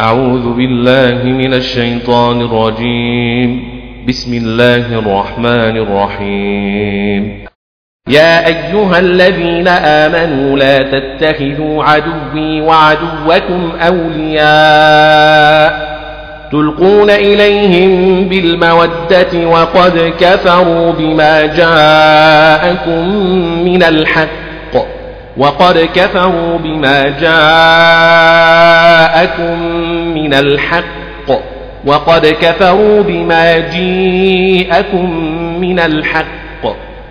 أعوذ بالله من الشيطان الرجيم. بسم الله الرحمن الرحيم. يا أيها الذين آمنوا لا تتخذوا عدوي وعدوكم أولياء تلقون إليهم بالمودة وقد كفروا بما جاءكم من الحق وقد كفروا بما جاءكم من الحق وقد كفروا بما جيءكم من الحق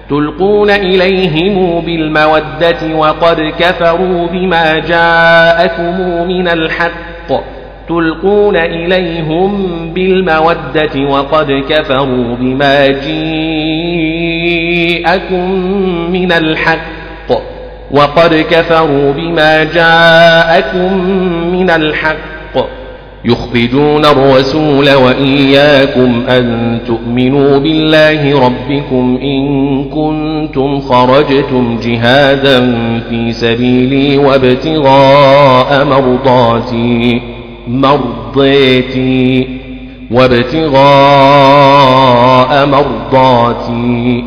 تلقون إليهم بالمودة وقد كفروا بما جاءكم من الحق تلقون إليهم بالمودة وقد كفروا بما جيءكم من الحق وقد كفروا بما جاءكم من الحق يخرجون الرسول وإياكم أن تؤمنوا بالله ربكم إن كنتم خرجتم جهادا في سبيلي وابتغاء مرضاتي مرضيتي وابتغاء مرضاتي.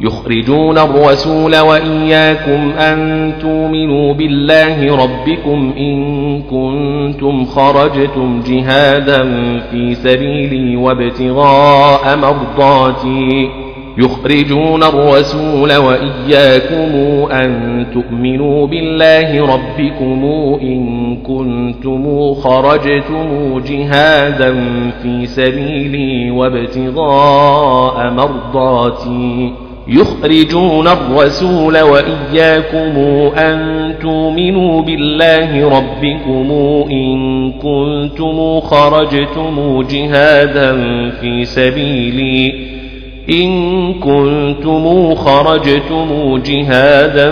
يخرجون الرسول وإياكم أن تؤمنوا بالله ربكم إن كنتم خرجتم جهادا في سبيلي وابتغاء مرضاتي. يخرجون الرسول وإياكم أن تؤمنوا بالله ربكم إن كنتم خرجتم جهادا في سبيلي وابتغاء مرضاتي. يخرجون الرسول وإياكم أن تؤمنوا بالله ربكم إن كنتم خرجتم جهادا في سبيلي. إن كنتم خرجتم جهادا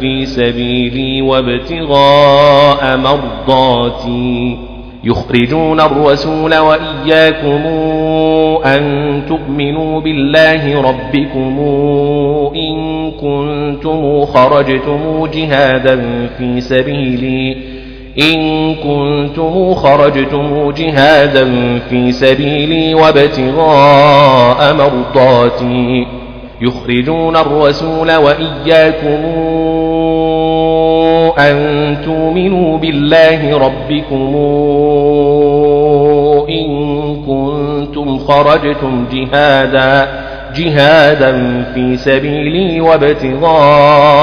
في سبيلي وابتغاء مرضاتي. يخرجون الرسول وإياكم أن تؤمنوا بالله ربكم إن كنتم خرجتم جهادا في سبيلي إن كنتم خرجتم جهادا في سبيلي وابتغاء مرضاتي يخرجون الرسول وإياكم أن تؤمنوا بالله ربكم إن كنتم خرجتم جهادا جهادا في سبيلي وابتغاء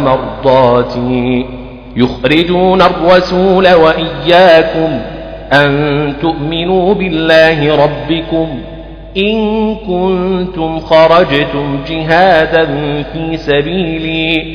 مرضاتي. يخرجون الرسول وإياكم أن تؤمنوا بالله ربكم إن كنتم خرجتم جهادا في سبيلي.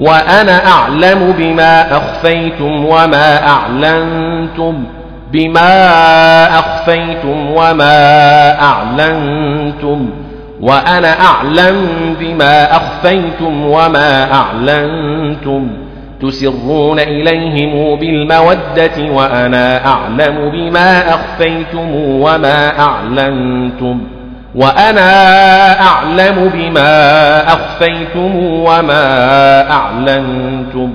وأنا أعلم بما أخفيتم وما أعلنتم بما أخفيتم وما أعلنتم وأنا أعلم بما أخفيتم وما أعلنتم. تسرون إليهم بالمودة وأنا أعلم بما أخفيتم وما أعلنتم. وأنا أعلم بما أخفيتم وما أعلنتم.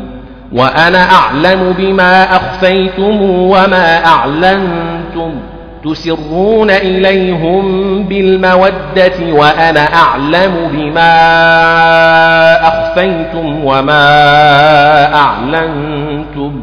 وأنا أعلم بما أخفيتم وما أعلنتم. تسرون إليهم بالمودة وأنا أعلم بما أخفيتم وما أعلنتم.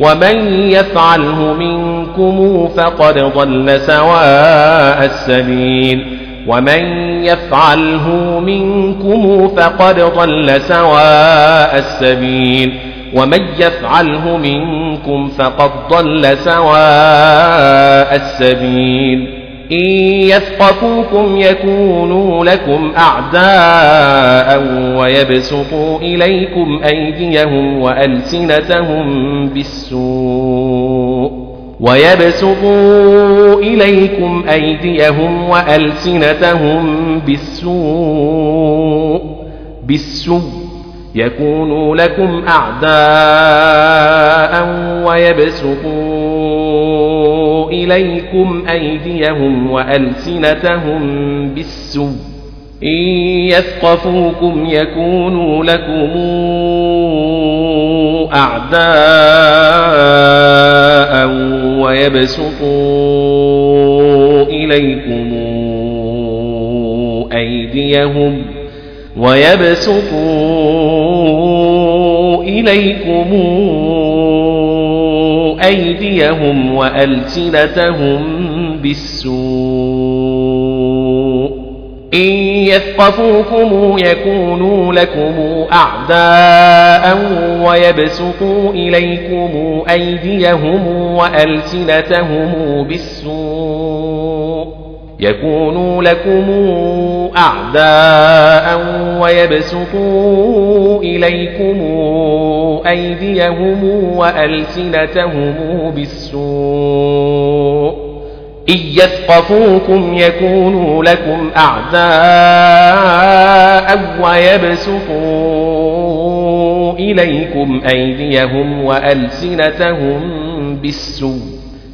ومن يفعله منكم فقد ضل سواء السبيل ومن يفعله منكم فقد ضل سواء السبيل ومن يفعله منكم فقد ضل سواء السبيل إن يثقفوكم يكونوا لكم أعداء ويبسطوا إليكم أيديهم وألسنتهم بالسوء ويبسطوا إليكم أيديهم وألسنتهم بالسوء بالسوء يكونوا لكم أعداء ويبسطوا إليكم أيديهم وألسنتهم بالسوء. إن يثقفوكم يكونوا لكم أعداء ويبسطوا إليكم أيديهم ويبسطوا إليكم أيديهم وألسنتهم بالسوء. إن يثقفوكم يكونوا لكم أعداء ويبسطوا إليكم أيديهم وألسنتهم بالسوء. يكونوا لكم أعداء ويبسطوا إليكم أيديهم وألسنتهم بالسوء إن يثقفوكم يكونوا لكم أعداء ويبسطوا إليكم أيديهم وألسنتهم بالسوء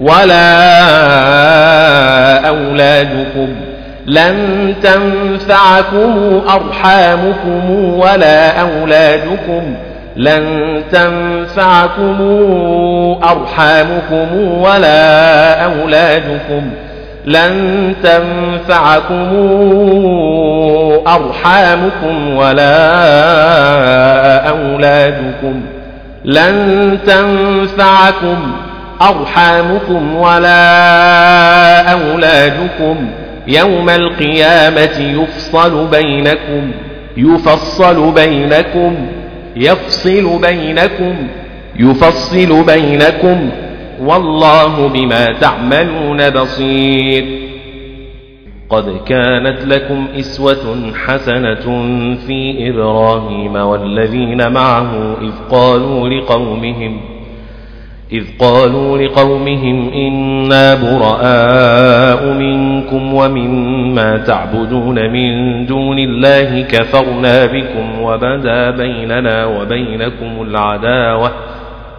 ولا أولادكم لن تنفعكم أرحامكم ولا أولادكم لن تنفعكم أرحامكم ولا أولادكم لن تنفعكم أرحامكم ولا أولادكم لن تنفعكم أرحامكم ولا أولادكم يوم القيامة يفصل بينكم يفصل بينكم يفصل بينكم يفصل بينكم. والله بما تعملون بصير. قد كانت لكم إسوة حسنة في إبراهيم والذين معه إذ قالوا لقومهم إذ قالوا لقومهم إنا براء منكم ومما تعبدون من دون الله كفرنا بكم وبدا بيننا وبينكم العداوة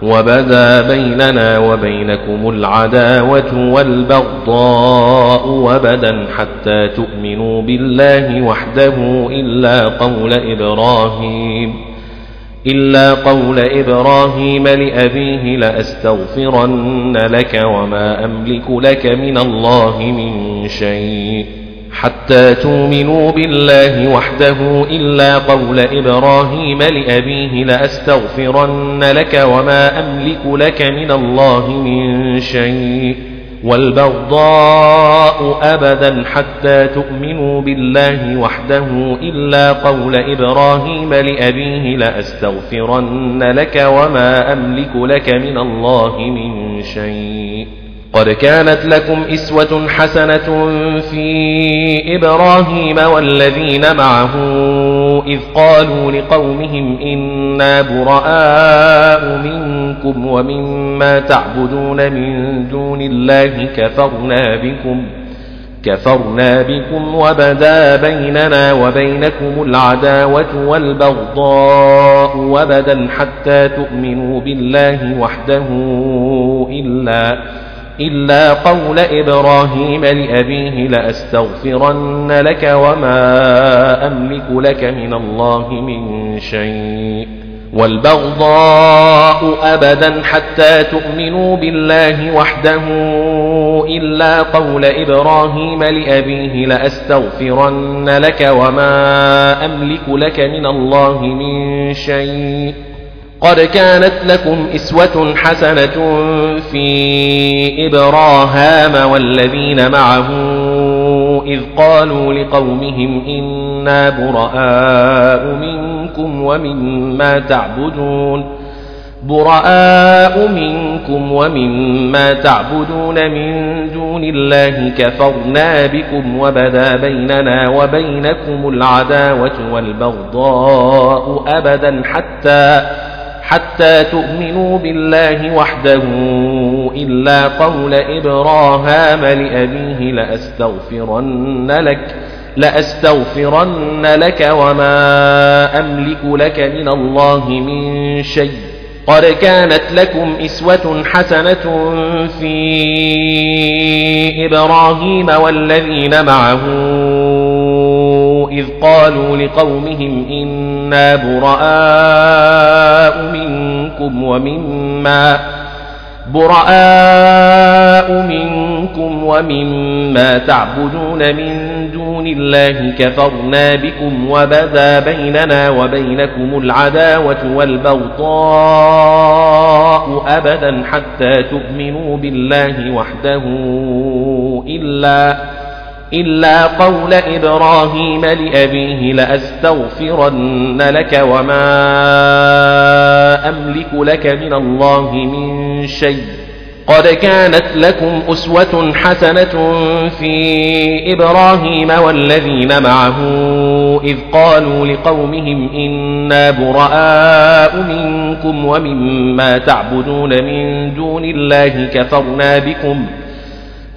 وبدا بيننا وبينكم العداوة والبغضاء وبدا حتى تؤمنوا بالله وحده إلا قول إبراهيم. إلا قول إبراهيم لأبيه لأستغفرن لك وما أملك لك من الله من شيء حتى تؤمنوا بالله وحده إلا قول إبراهيم لأبيه لأستغفرن لك وما أملك لك من الله من شيء والبغضاء أبدا حتى تؤمنوا بالله وحده إلا قول إبراهيم لأبيه لأستغفرن لك وما أملك لك من الله من شيء. قد كانت لكم إسوة حسنة في إبراهيم والذين معه إذ قالوا لقومهم إنا براء منكم ومما تعبدون من دون الله كفرنا بكم كفرنا بكم وبدا بيننا وبينكم العداوة والبغضاء وبدا حتى تؤمنوا بالله وحده إلا إلا قول إبراهيم لأبيه لأستغفرن لك وما أملك لك من الله من شيء والبغضاء أبدا حتى تؤمنوا بالله وحده إلا قول إبراهيم لأبيه لأستغفرن لك وما أملك لك من الله من شيء قد كانت لكم إسوة حسنة في إبراهام والذين معه إذ قالوا لقومهم إنا براء منكم ومما تعبدون براء منكم ومما تعبدون من دون الله كفرنا بكم وبدا بيننا وبينكم العداوة والبغضاء أبدا حتى حتى تؤمنوا بالله وحده إلا قول إبراهام لأبيه لأستغفرن لك لأستغفرن لك وما أملك لك من الله من شيء. قد كانت لكم إسوة حسنة في إبراهيم والذين معه إذ قالوا لقومهم إنا براء منكم ومما براء منكم ومما تعبدون من دون الله كفرنا بكم وبدا بيننا وبينكم العداوة والبغضاء أبدا حتى تؤمنوا بالله وحده إلا إلا قول إبراهيم لأبيه لأستغفرن لك وما أملك لك من الله من شيء. قد كانت لكم أسوة حسنة في إبراهيم والذين معه إذ قالوا لقومهم إنا براء منكم ومما تعبدون من دون الله كفرنا بكم ۖ.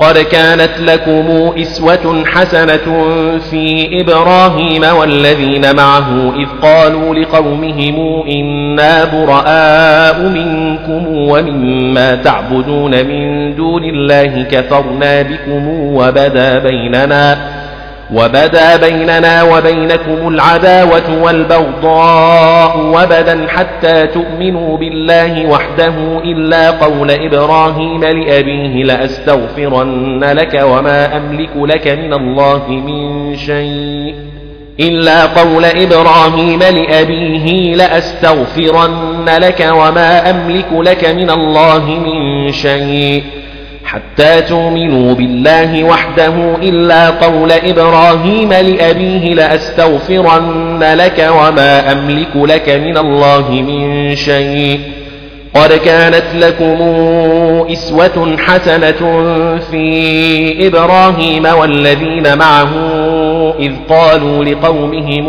قد كانت لكم إسوة حسنة في إبراهيم والذين معه إذ قالوا لقومهم إنا براء منكم ومما تعبدون من دون الله كفرنا بكم وبدا بيننا وبدا بيننا وبينكم العداوة والبغضاء وبدا حتى تؤمنوا بالله وحده إلا قول إبراهيم لأبيه لأستغفرن لك وما أملك لك من الله من شيء إلا قول إبراهيم لأبيه لأستغفرن لك وما أملك لك من الله من شيء حتى تؤمنوا بالله وحده إلا قول إبراهيم لأبيه لأستغفرن لك وما أملك لك من الله من شيء قد كانت لكم إسوة حسنة في إبراهيم والذين معه إذ قالوا لقومهم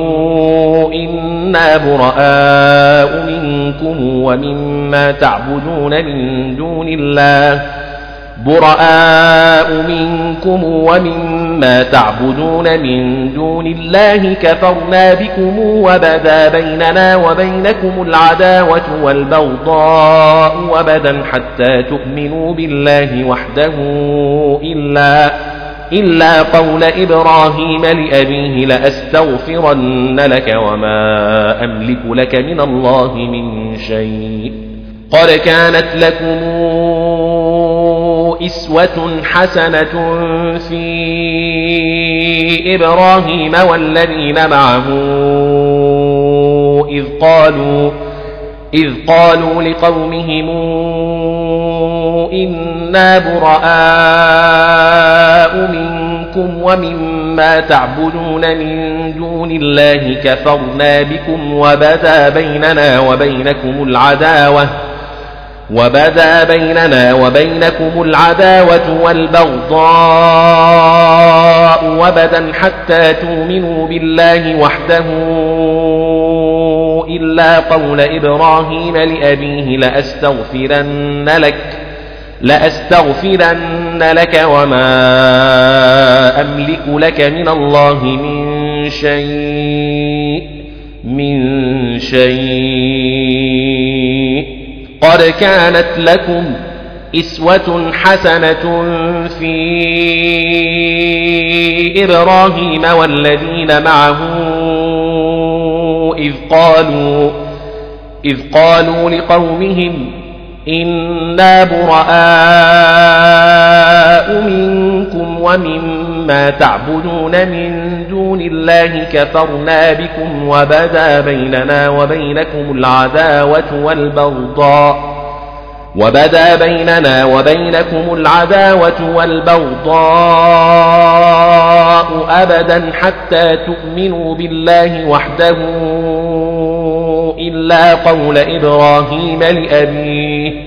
إنا براء منكم ومما تعبدون من دون الله براء منكم ومما تعبدون من دون الله كفرنا بكم وبدا بيننا وبينكم العداوة والبغضاء وبدا حتى تؤمنوا بالله وحده إلا إلا قول إبراهيم لأبيه لأستغفرن لك وما أملك لك من الله من شيء قد كانت لكم إسوة حسنة في إبراهيم والذين معه إذ قالوا إذ قالوا لقومهم إنا براء منكم ومما تعبدون من دون الله كفرنا بكم وبدا بيننا وبينكم العداوة. وبدا بيننا وبينكم العداوة والبغضاء أبدا حتى تؤمنوا بالله وحده إلا قول إبراهيم لأبيه لأستغفرن لك لأستغفرن لك وما أملك لك من الله من شيء من شيء. قد كانت لكم إسوة حسنة في إبراهيم والذين معه إذ قالوا إذ قالوا لقومهم إنا براء منكم ومما تعبدون من دون الله كفرنا بكم وبدا بيننا وبينكم العداوة والبغضاء وبدا بيننا وبينكم العداوة والبغضاء أبدا حتى تؤمنوا بالله وحده إلا قول إبراهيم لأبيه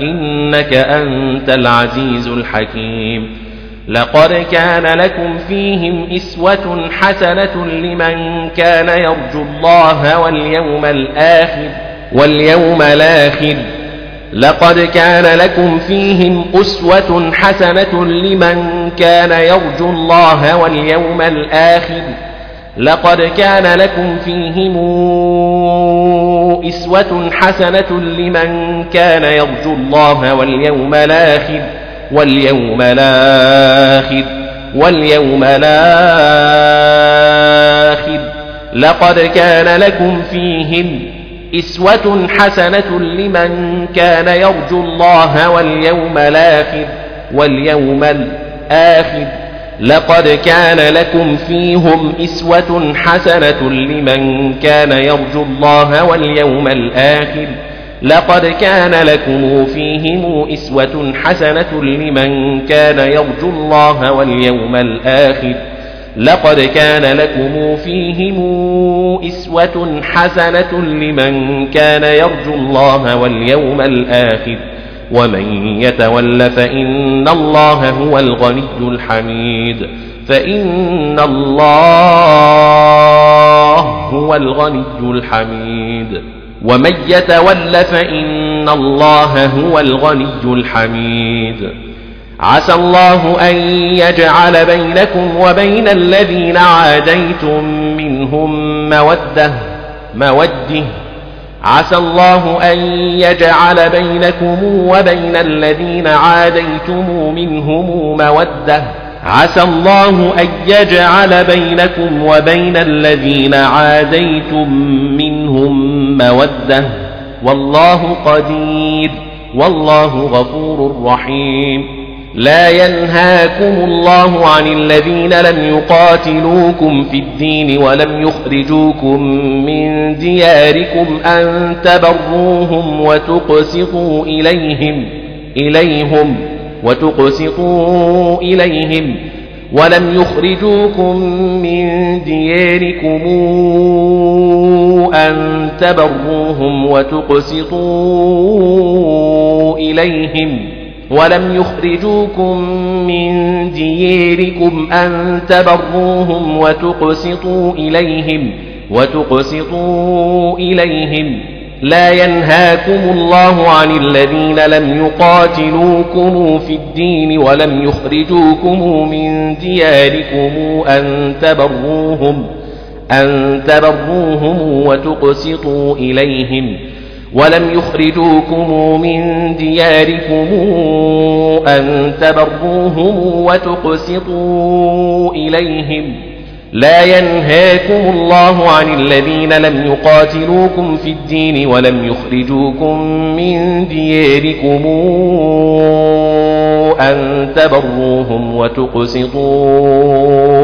إنك أنت العزيز الحكيم. لقد كان لكم فيهم إسوة حسنة لمن كان يرجو الله واليوم الآخر واليوم الآخر. لقد كان لكم فيهم أسوة حسنة لمن كان يرجو الله واليوم الآخر. لقد كان لكم فيهم إسوة حسنة لمن كان يرجو الله واليوم الآخر واليوم الآخر واليوم الآخر. لقد كان لكم فيهم إسوة حسنة لمن كان يرجو الله واليوم الآخر واليوم الآخر. لقد كان لكم فيهم إسوة حسنة لمن كان يرجو الله واليوم الآخر. لقد كان لكم فيهم إسوة حسنة لمن كان يرجو الله واليوم الآخر. لقد كان لكم فيهم إسوة حسنة لمن كان يرجو الله واليوم الآخر. ومن يتول فإن الله هو الغني الحميد فإن الله هو الغني الحميد ومن يتول فإن الله هو الغني الحميد عسى الله أن يجعل بينكم وبين الذين عاديتم منهم مودة مودة عسى الله أن يجعل بينكم وبين الذين عاديتم منهم مودة. عسى الله أن يجعل بينكم وبين الذين عاديتم منهم مودة. والله قدير. والله غفور رحيم. لا ينهاكم الله عن الذين لم يقاتلوكم في الدين ولم يخرجوكم من دياركم أن تبروهم وتقسطوا إليهم إليهم وتقسطوا إليهم ولم يخرجوكم من دياركم أن تبروهم وتقسطوا إليهم. ولم يخرجوكم من دياركم أن تبروهم وتقسطوا إليهم وتقسطوا إليهم. لا ينهاكم الله عن الذين لم يقاتلوكم في الدين ولم يخرجوكم من دياركم أن تبروهم أن تبروهم وتقسطوا إليهم. ولم يخرجوكم من دياركم أن تبروهم وتقسطوا إليهم لا ينهاكم الله عن الذين لم يقاتلوكم في الدين ولم يخرجوكم من دياركم أن تبروهم وتقسطوا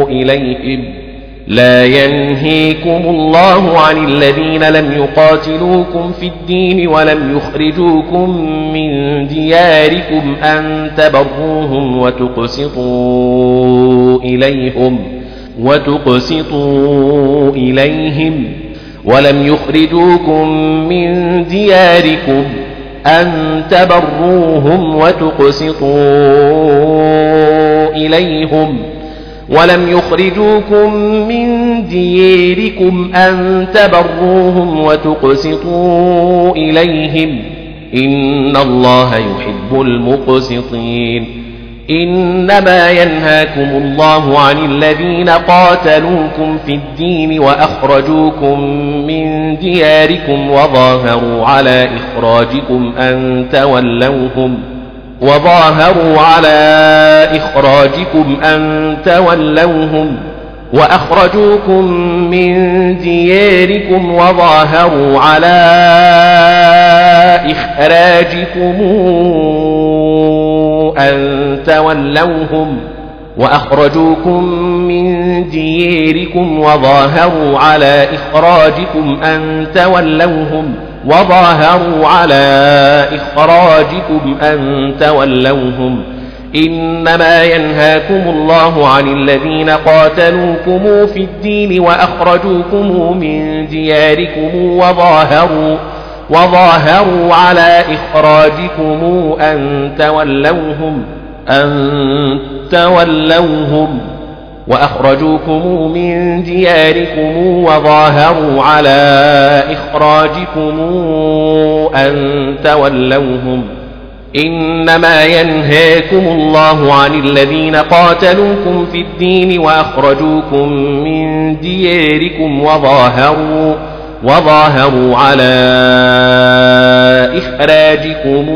إليهم لا ينهيكم الله عن الذين لم يقاتلوكم في الدين ولم يخرجوكم من دياركم أن تبروهم وتقسطوا إليهم وتقسطوا إليهم ولم يخرجوكم من دياركم أن تبروهم وتقسطوا إليهم ولم يخرجوكم من ديركم أن تبروهم وتقسطوا إليهم. إن الله يحب المقسطين. إنما ينهاكم الله عن الذين قاتلوكم في الدين وأخرجوكم من دياركم وظاهروا على إخراجكم أن تولوهم. وظاهروا على إخراجكم أن تولوهم وأخرجوكم من دياركم وظاهروا على إخراجكم أن تولوهم وأخرجوكم من دياركم وظاهروا على إخراجكم أن تولوهم وظاهروا على إخراجكم أن تولوهم إنما ينهاكم الله عن الذين قاتلوكم في الدين وأخرجوكم من دياركم وظاهروا وظاهروا على إخراجكم أن تولوهم أن تولوهم وأخرجوكم من دياركم وظاهروا على إخراجكم أن تولوهم إنما ينهاكم الله عن الذين قاتلوكم في الدين وأخرجوكم من دياركم وظاهروا وظاهروا على إخراجكم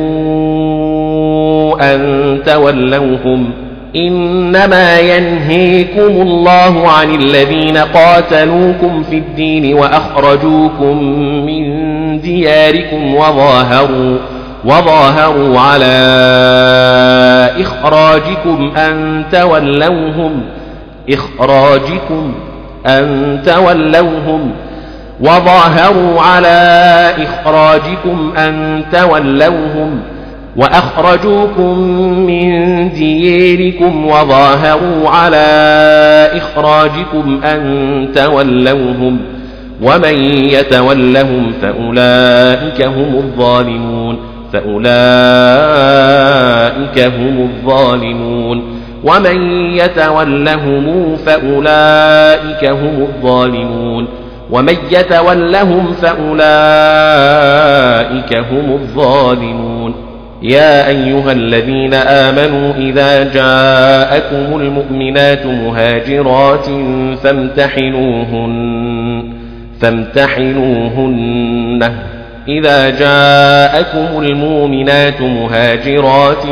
أن تولوهم إنما ينهيكم الله عن الذين قاتلوكم في الدين وأخرجوكم من دياركم وظاهروا وظاهروا على إخراجكم أن تولوهم إخراجكم أن تولوهم وظاهروا على إخراجكم أن تولوهم وأخرجوكم من ديركم وظاهروا على إخراجكم أن تولوهم ومن يتولهم فأولئك هم الظالمون فأولئك هم الظالمون ومن يتولهم فأولئك هم الظالمون ومن يتولهم فأولئك هم الظالمون يا أيها الذين آمنوا إذا جاءكم المؤمنات مهاجرات فامتحنوهن فامتحنوهن. إذا جاءكم المؤمنات مهاجرات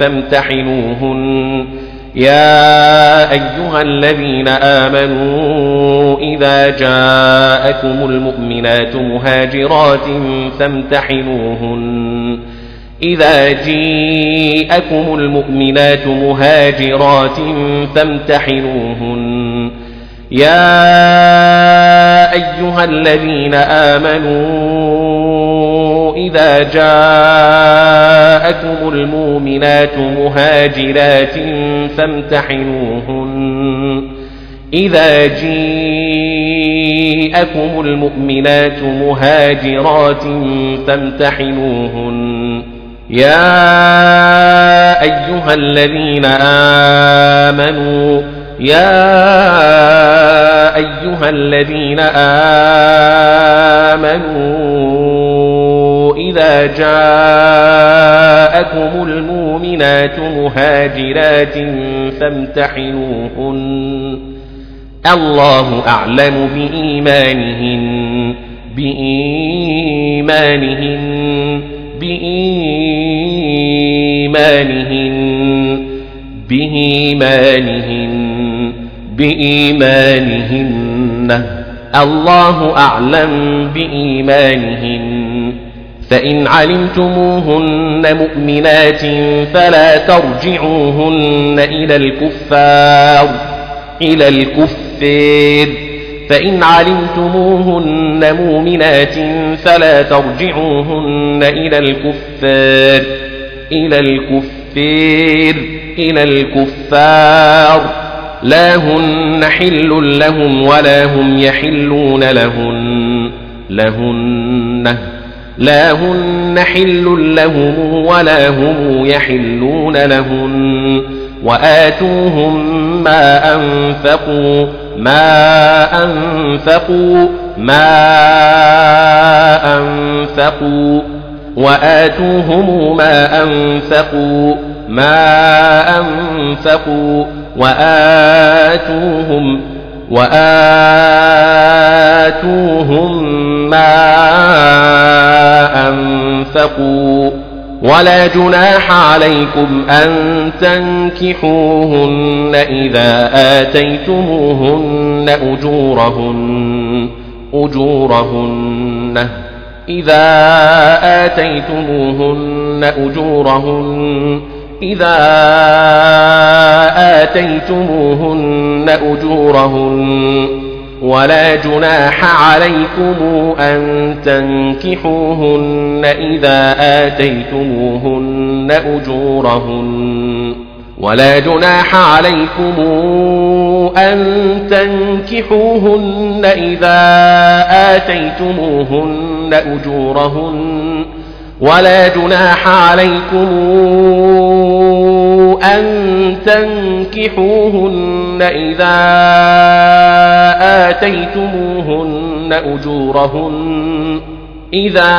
فامتحنوهن. يا أيها الذين آمنوا إذا جاءكم المؤمنات مهاجرات فامتحنوهن. إذا جيءكم المؤمنات مهاجرات فامتحنوهن. يا أيها الذين آمنوا إذا جاءكم المؤمنات مهاجرات فامتحنوهن. إذا جيءكم المؤمنات مهاجرات فامتحنوهن. يا أيها الذين آمنوا يا أيها الذين آمنوا إذا جاءكم المؤمنات مهاجرات فامتحنوهن. الله أعلم بإيمانهن بإيمانهن بإيمانهن. بإيمانهن بإيمانهن الله أعلم بإيمانهن. فإن علمتموهن مؤمنات فلا ترجعوهن إلى الكفار إلى الكفار فإن علمتموهن مؤمنات فلا ترجعوهن إلى الكفار إلى الكفار إلى الكفار. لا هن حل لهم ولا هم يحلون لهن لهن لا هن حل لهم ولا هم يحلون لهن. وآتوهم ما أنفقوا ما أنفقوا ما أنفقوا. وآتوهم ما أنفقوا ما أنفقوا وآتوهم وآتوهم ما أنفقوا. ولا جناح عليكم أن تنكحوهن إذا آتيتموهن أجورهن أجورهن. إذا آتيتموهن أجورهن إذا آتيتموهن أجورهن ولا جناح عليكم أن تنكحوهن إذا آتيتموهن أجورهن. ولا جناح عليكم أن تنكحوهن إذا آتيتموهن أجورهن ولا جناح عليكم أن تنكحوهن إذا آتيتموهن أجورهن إذا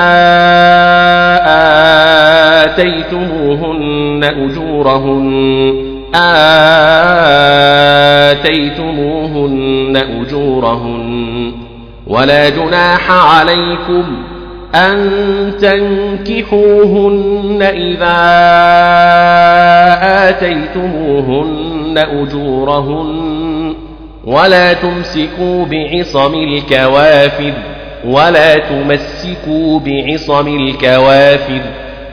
آتيتموهن أجورهن آتيتموهن أجورهن. ولا جناح عليكم أن تنكحوهن إذا آتيتموهن أجورهن. ولا تمسكوا بعصم الكوافر. ولا تمسكوا بعصم الكوافر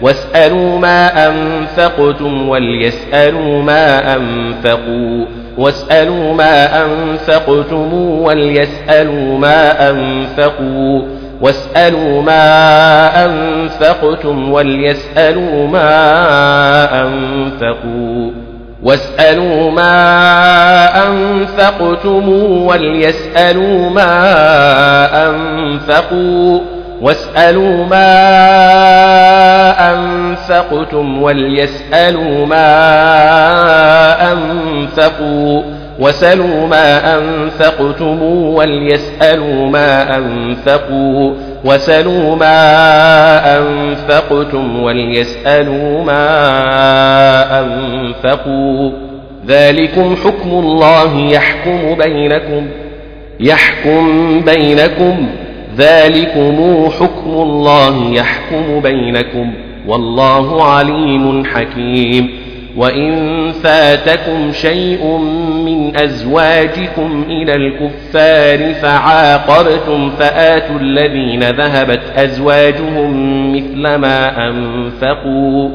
واسألوا ما أنفقتم وليسألوا ما أنفقوا واسألوا ما أنفقتم وليسألوا ما أنفقوا واسألوا ما أنفقتم وليسألوا ما أنفقوا واسألوا ما أنفقتم وليسألوا ما أنفقوا واسألوا ما أنفقتم وليسألوا ما أنفقوا وسلوا ما أنفقتم وليسألوا ما أنفقوا وسلوا ما أنفقتم وليسألوا ما أنفقوا ذلكم حكم الله يحكم بينكم يحكم بينكم ذلكم حكم الله يحكم بينكم والله عليم حكيم وإن فاتكم شيء من أزواجكم إلى الكفار فعاقبتم فآتوا الذين ذهبت أزواجهم مثل ما أنفقوا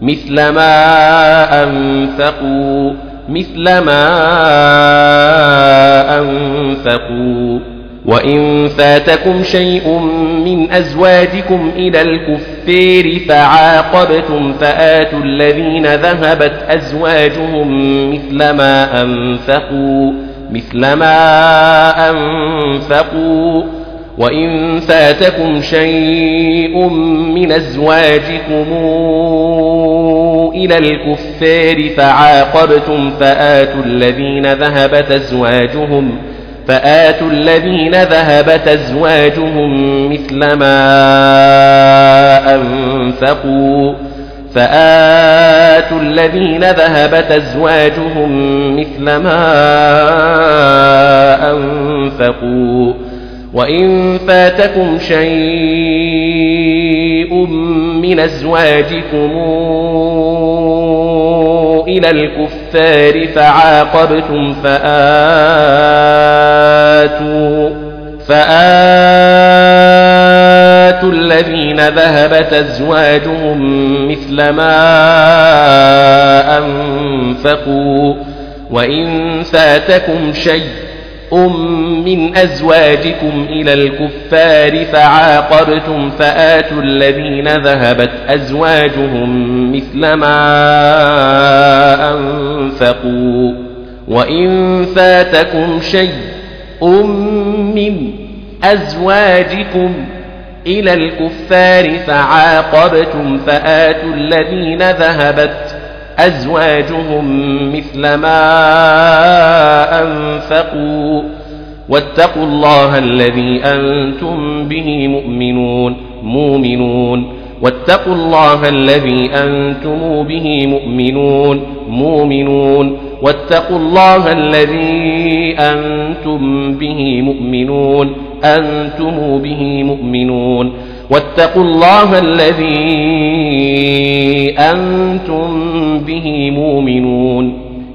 مثل ما أنفقوا مثل ما أنفقوا وإن فاتكم شيء من أزواجكم إلى الكفار فعاقبتم فآتوا الذين ذهبت أزواجهم مثل ما أنفقوا مثل ما أنفقوا وإن فاتكم شيء من أزواجكم إلى الكفار فعاقبتم فآتوا الذين ذهبت أزواجهم فآتوا الذين ذهبت أزواجهم مثل ما أنفقوا فآتوا الذين ذهبت أزواجهم مثل ما أنفقوا وإن فاتكم شيء من أزواجكم إلى الكفار فعاقبتم فآتوا فآتوا الذين ذهبت أزواجهم مثل ما أنفقوا وإن فاتكم شيء من أزواجكم إلى الكفار فعاقبتم فآتوا الذين ذهبت أزواجهم مثل ما أنفقوا وإن فاتكم شيء من أزواجكم إلى الكفار فعاقبتم فآتوا الذين ذهبت أزواجهم مثل ما أنفقوا واتقوا الله الذي أنتم به مؤمنون مؤمنون واتقوا الله الذي أنتم به مؤمنون مؤمنون. واتقوا الله الذي أنتم به مؤمنون أنتم به مؤمنون. واتقوا الله الذي أنتم به مؤمنون.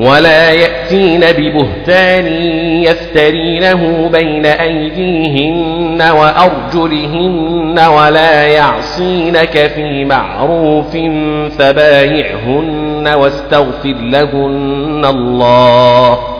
ولا يأتين ببهتان يفترينه بين أيديهن وأرجلهن ولا يعصينك في معروف فبايعهن واستغفر لهن الله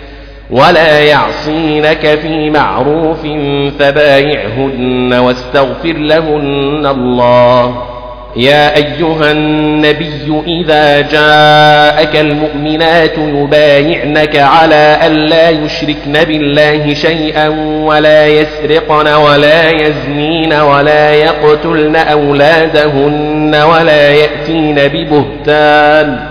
ولا يعصينك في معروف فبايعهن واستغفر لهن الله. يا أيها النبي إذا جاءك المؤمنات يبايعنك على أن لا يشركن بالله شيئا ولا يسرقن ولا يزنين ولا يقتلن أولادهن ولا يأتين ببهتان.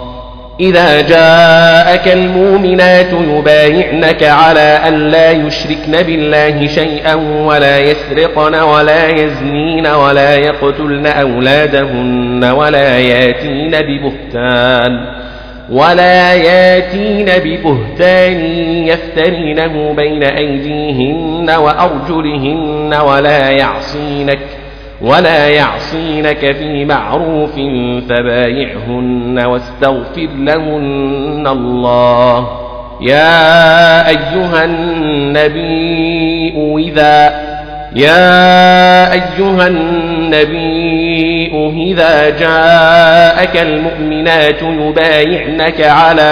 إذا جاءك المؤمنات يبايعنك على أن لا يشركن بالله شيئا ولا يسرقن ولا يزنين ولا يقتلن أولادهن ولا ياتين ببهتان ولا ياتين ببهتان يفترينه بين أيديهن وأرجلهن ولا يعصينك ۖ ولا يعصينك في معروف فبايعهن واستغفر لهن الله يا أيها النبي إذا يا أيها النبي إذا جاءك المؤمنات يبايعنك على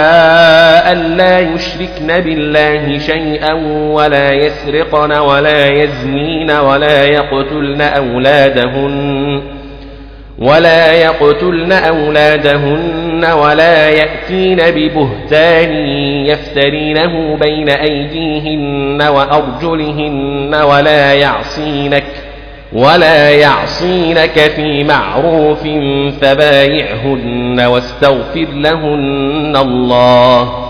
أن لا يشركن بالله شيئا ولا يسرقن ولا يزنين ولا يقتلن أولادهن. ولا يقتلن أولادهن ولا يأتين ببهتان يفترينه بين أيديهن وأرجلهن ولا يعصينك ولا يعصينك في معروف فبايعهن واستغفر لهن الله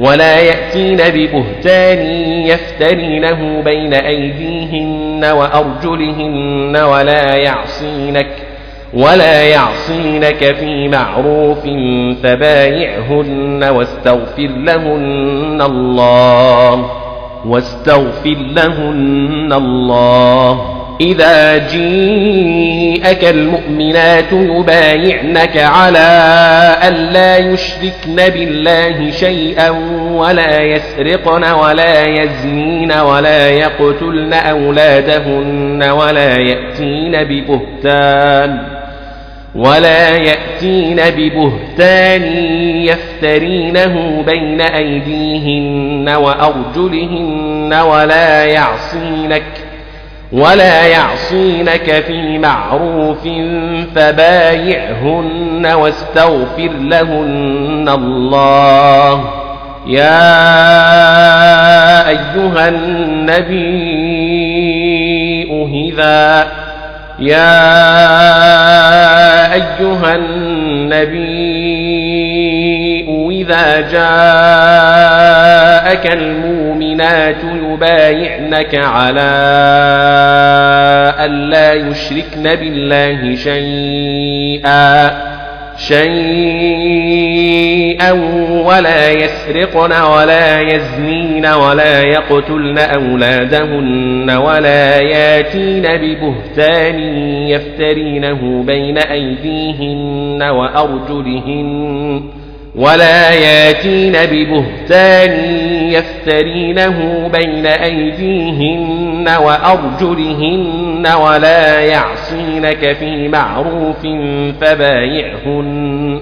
ولا يأتين ببهتان يفترينه بين أيديهن وأرجلهن ولا يعصينك ولا يعصينك في معروف فبايعهن واستغفر لهن الله واستغفر لهن الله إذا جيءك المؤمنات يبايعنك على ألا يشركن بالله شيئا ولا يسرقن ولا يزنين ولا يقتلن أولادهن ولا يأتين ببهتان ولا يأتين ببهتان يفترينه بين أيديهن وأرجلهن ولا يعصينك ولا يعصينك في معروف فبايعهن واستغفر لهن الله يا أيها النبي إذا يا أيها النبي إذا جاءك المؤمنات يبايعنك على ألا يشركن بالله شيئا شيئا ولا يسرقن ولا يزنين ولا يقتلن أولادهن ولا ياتين ببهتان يفترينه بين أيديهن وأرجلهن ولا ياتين ببهتان يفترينه بين أيديهن وأرجلهن ولا يعصينك في معروف فبايعهن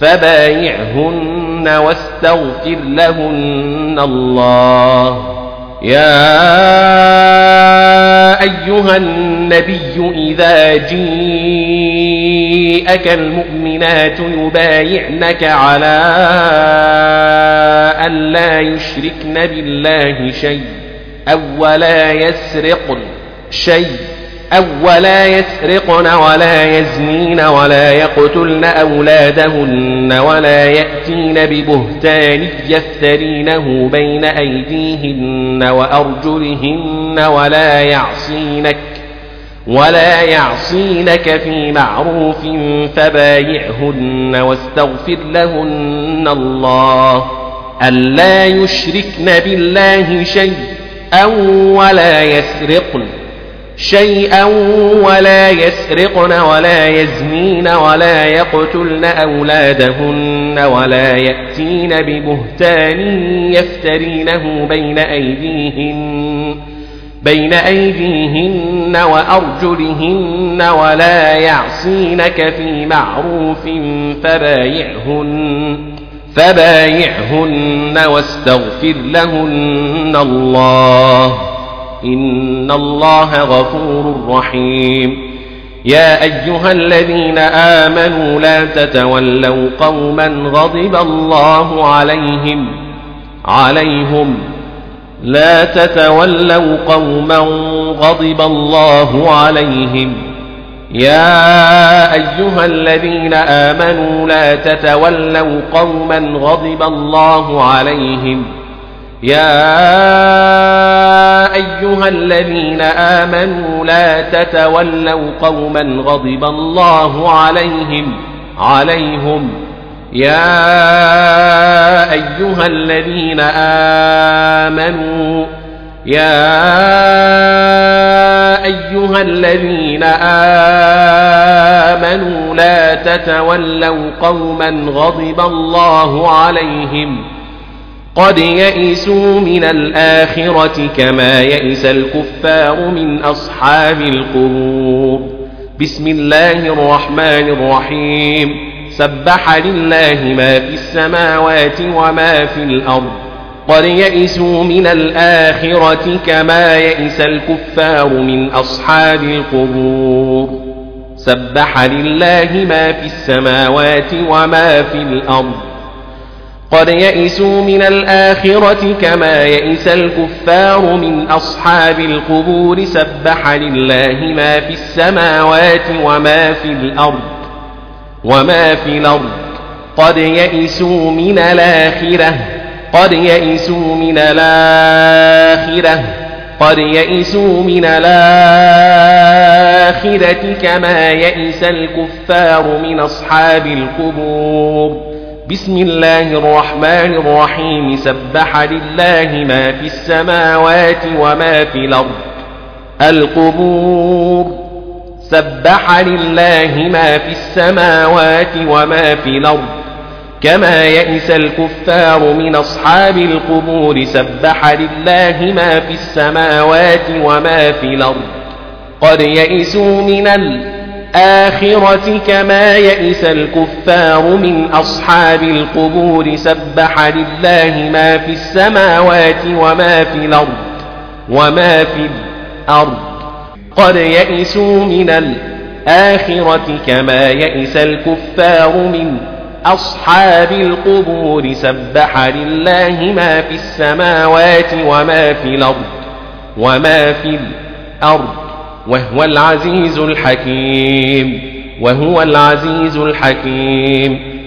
فبايعهن واستغفر لهن الله يا أيها النبي إذا جيءك المؤمنات يبايعنك على أن لا يشركن بالله شيء أو ولا يسرقن شيء أو ولا يسرقن ولا يزنين ولا يقتلن أولادهن ولا يأتين ببهتان يفترينه بين أيديهن وأرجلهن ولا يعصينك ولا يعصينك في معروف فبايعهن واستغفر لهن الله ألا يشركن بالله شيئا ولا يسرقن. شيئا ولا يسرقن ولا يزنين ولا يقتلن أولادهن ولا يأتين ببهتان يفترينه بين أيديهن بين أيديهن وأرجلهن ولا يعصينك في معروف فبايعهن فبايعهن واستغفر لهن الله إن الله غفور رحيم يا أيها الذين آمنوا لا تتولوا قوما غضب الله عليهم عليهم. لا تتولوا قوما غضب الله عليهم. يا أيها الذين آمنوا لا تتولوا قوما غضب الله عليهم. يا أيها الذين آمنوا لا تتولوا قوما غضب الله عليهم عليهم. يا أيها الذين آمنوا يا أيها الذين آمنوا لا تتولوا قوما غضب الله عليهم. قد يئسوا من الآخرة كما يئس الكفار من أصحاب القبور بسم الله الرحمن الرحيم سبح لله ما في السماوات وما في الأرض قد يئسوا من الآخرة كما يئس الكفار من أصحاب القبور سبح لله ما في السماوات وما في الأرض قد يئسوا من الآخرة كما يئس الكفار من أصحاب القبور سبح لله ما في السماوات وما في الأرض وما في الأرض قد يئسوا من الآخرة قد يئسوا من الآخرة قد يئسوا من الآخرة كما يئس الكفار من أصحاب القبور بسم الله الرحمن الرحيم. سبح لله ما في السماوات وما في الأرض. القبور. سبح لله ما في السماوات وما في الأرض. كما يئس الكفار من أصحاب القبور. سبح لله ما في السماوات وما في الأرض. قد يئسوا من الآخرة كما يئس الكفار من أصحاب القبور سبح لله ما في السماوات وما في الأرض وما في الأرض. قد يئسوا من الآخرة كما يئس الكفار من أصحاب القبور سبح لله ما في السماوات وما في الأرض وما في الأرض. وهو العزيز الحكيم. وهو العزيز الحكيم.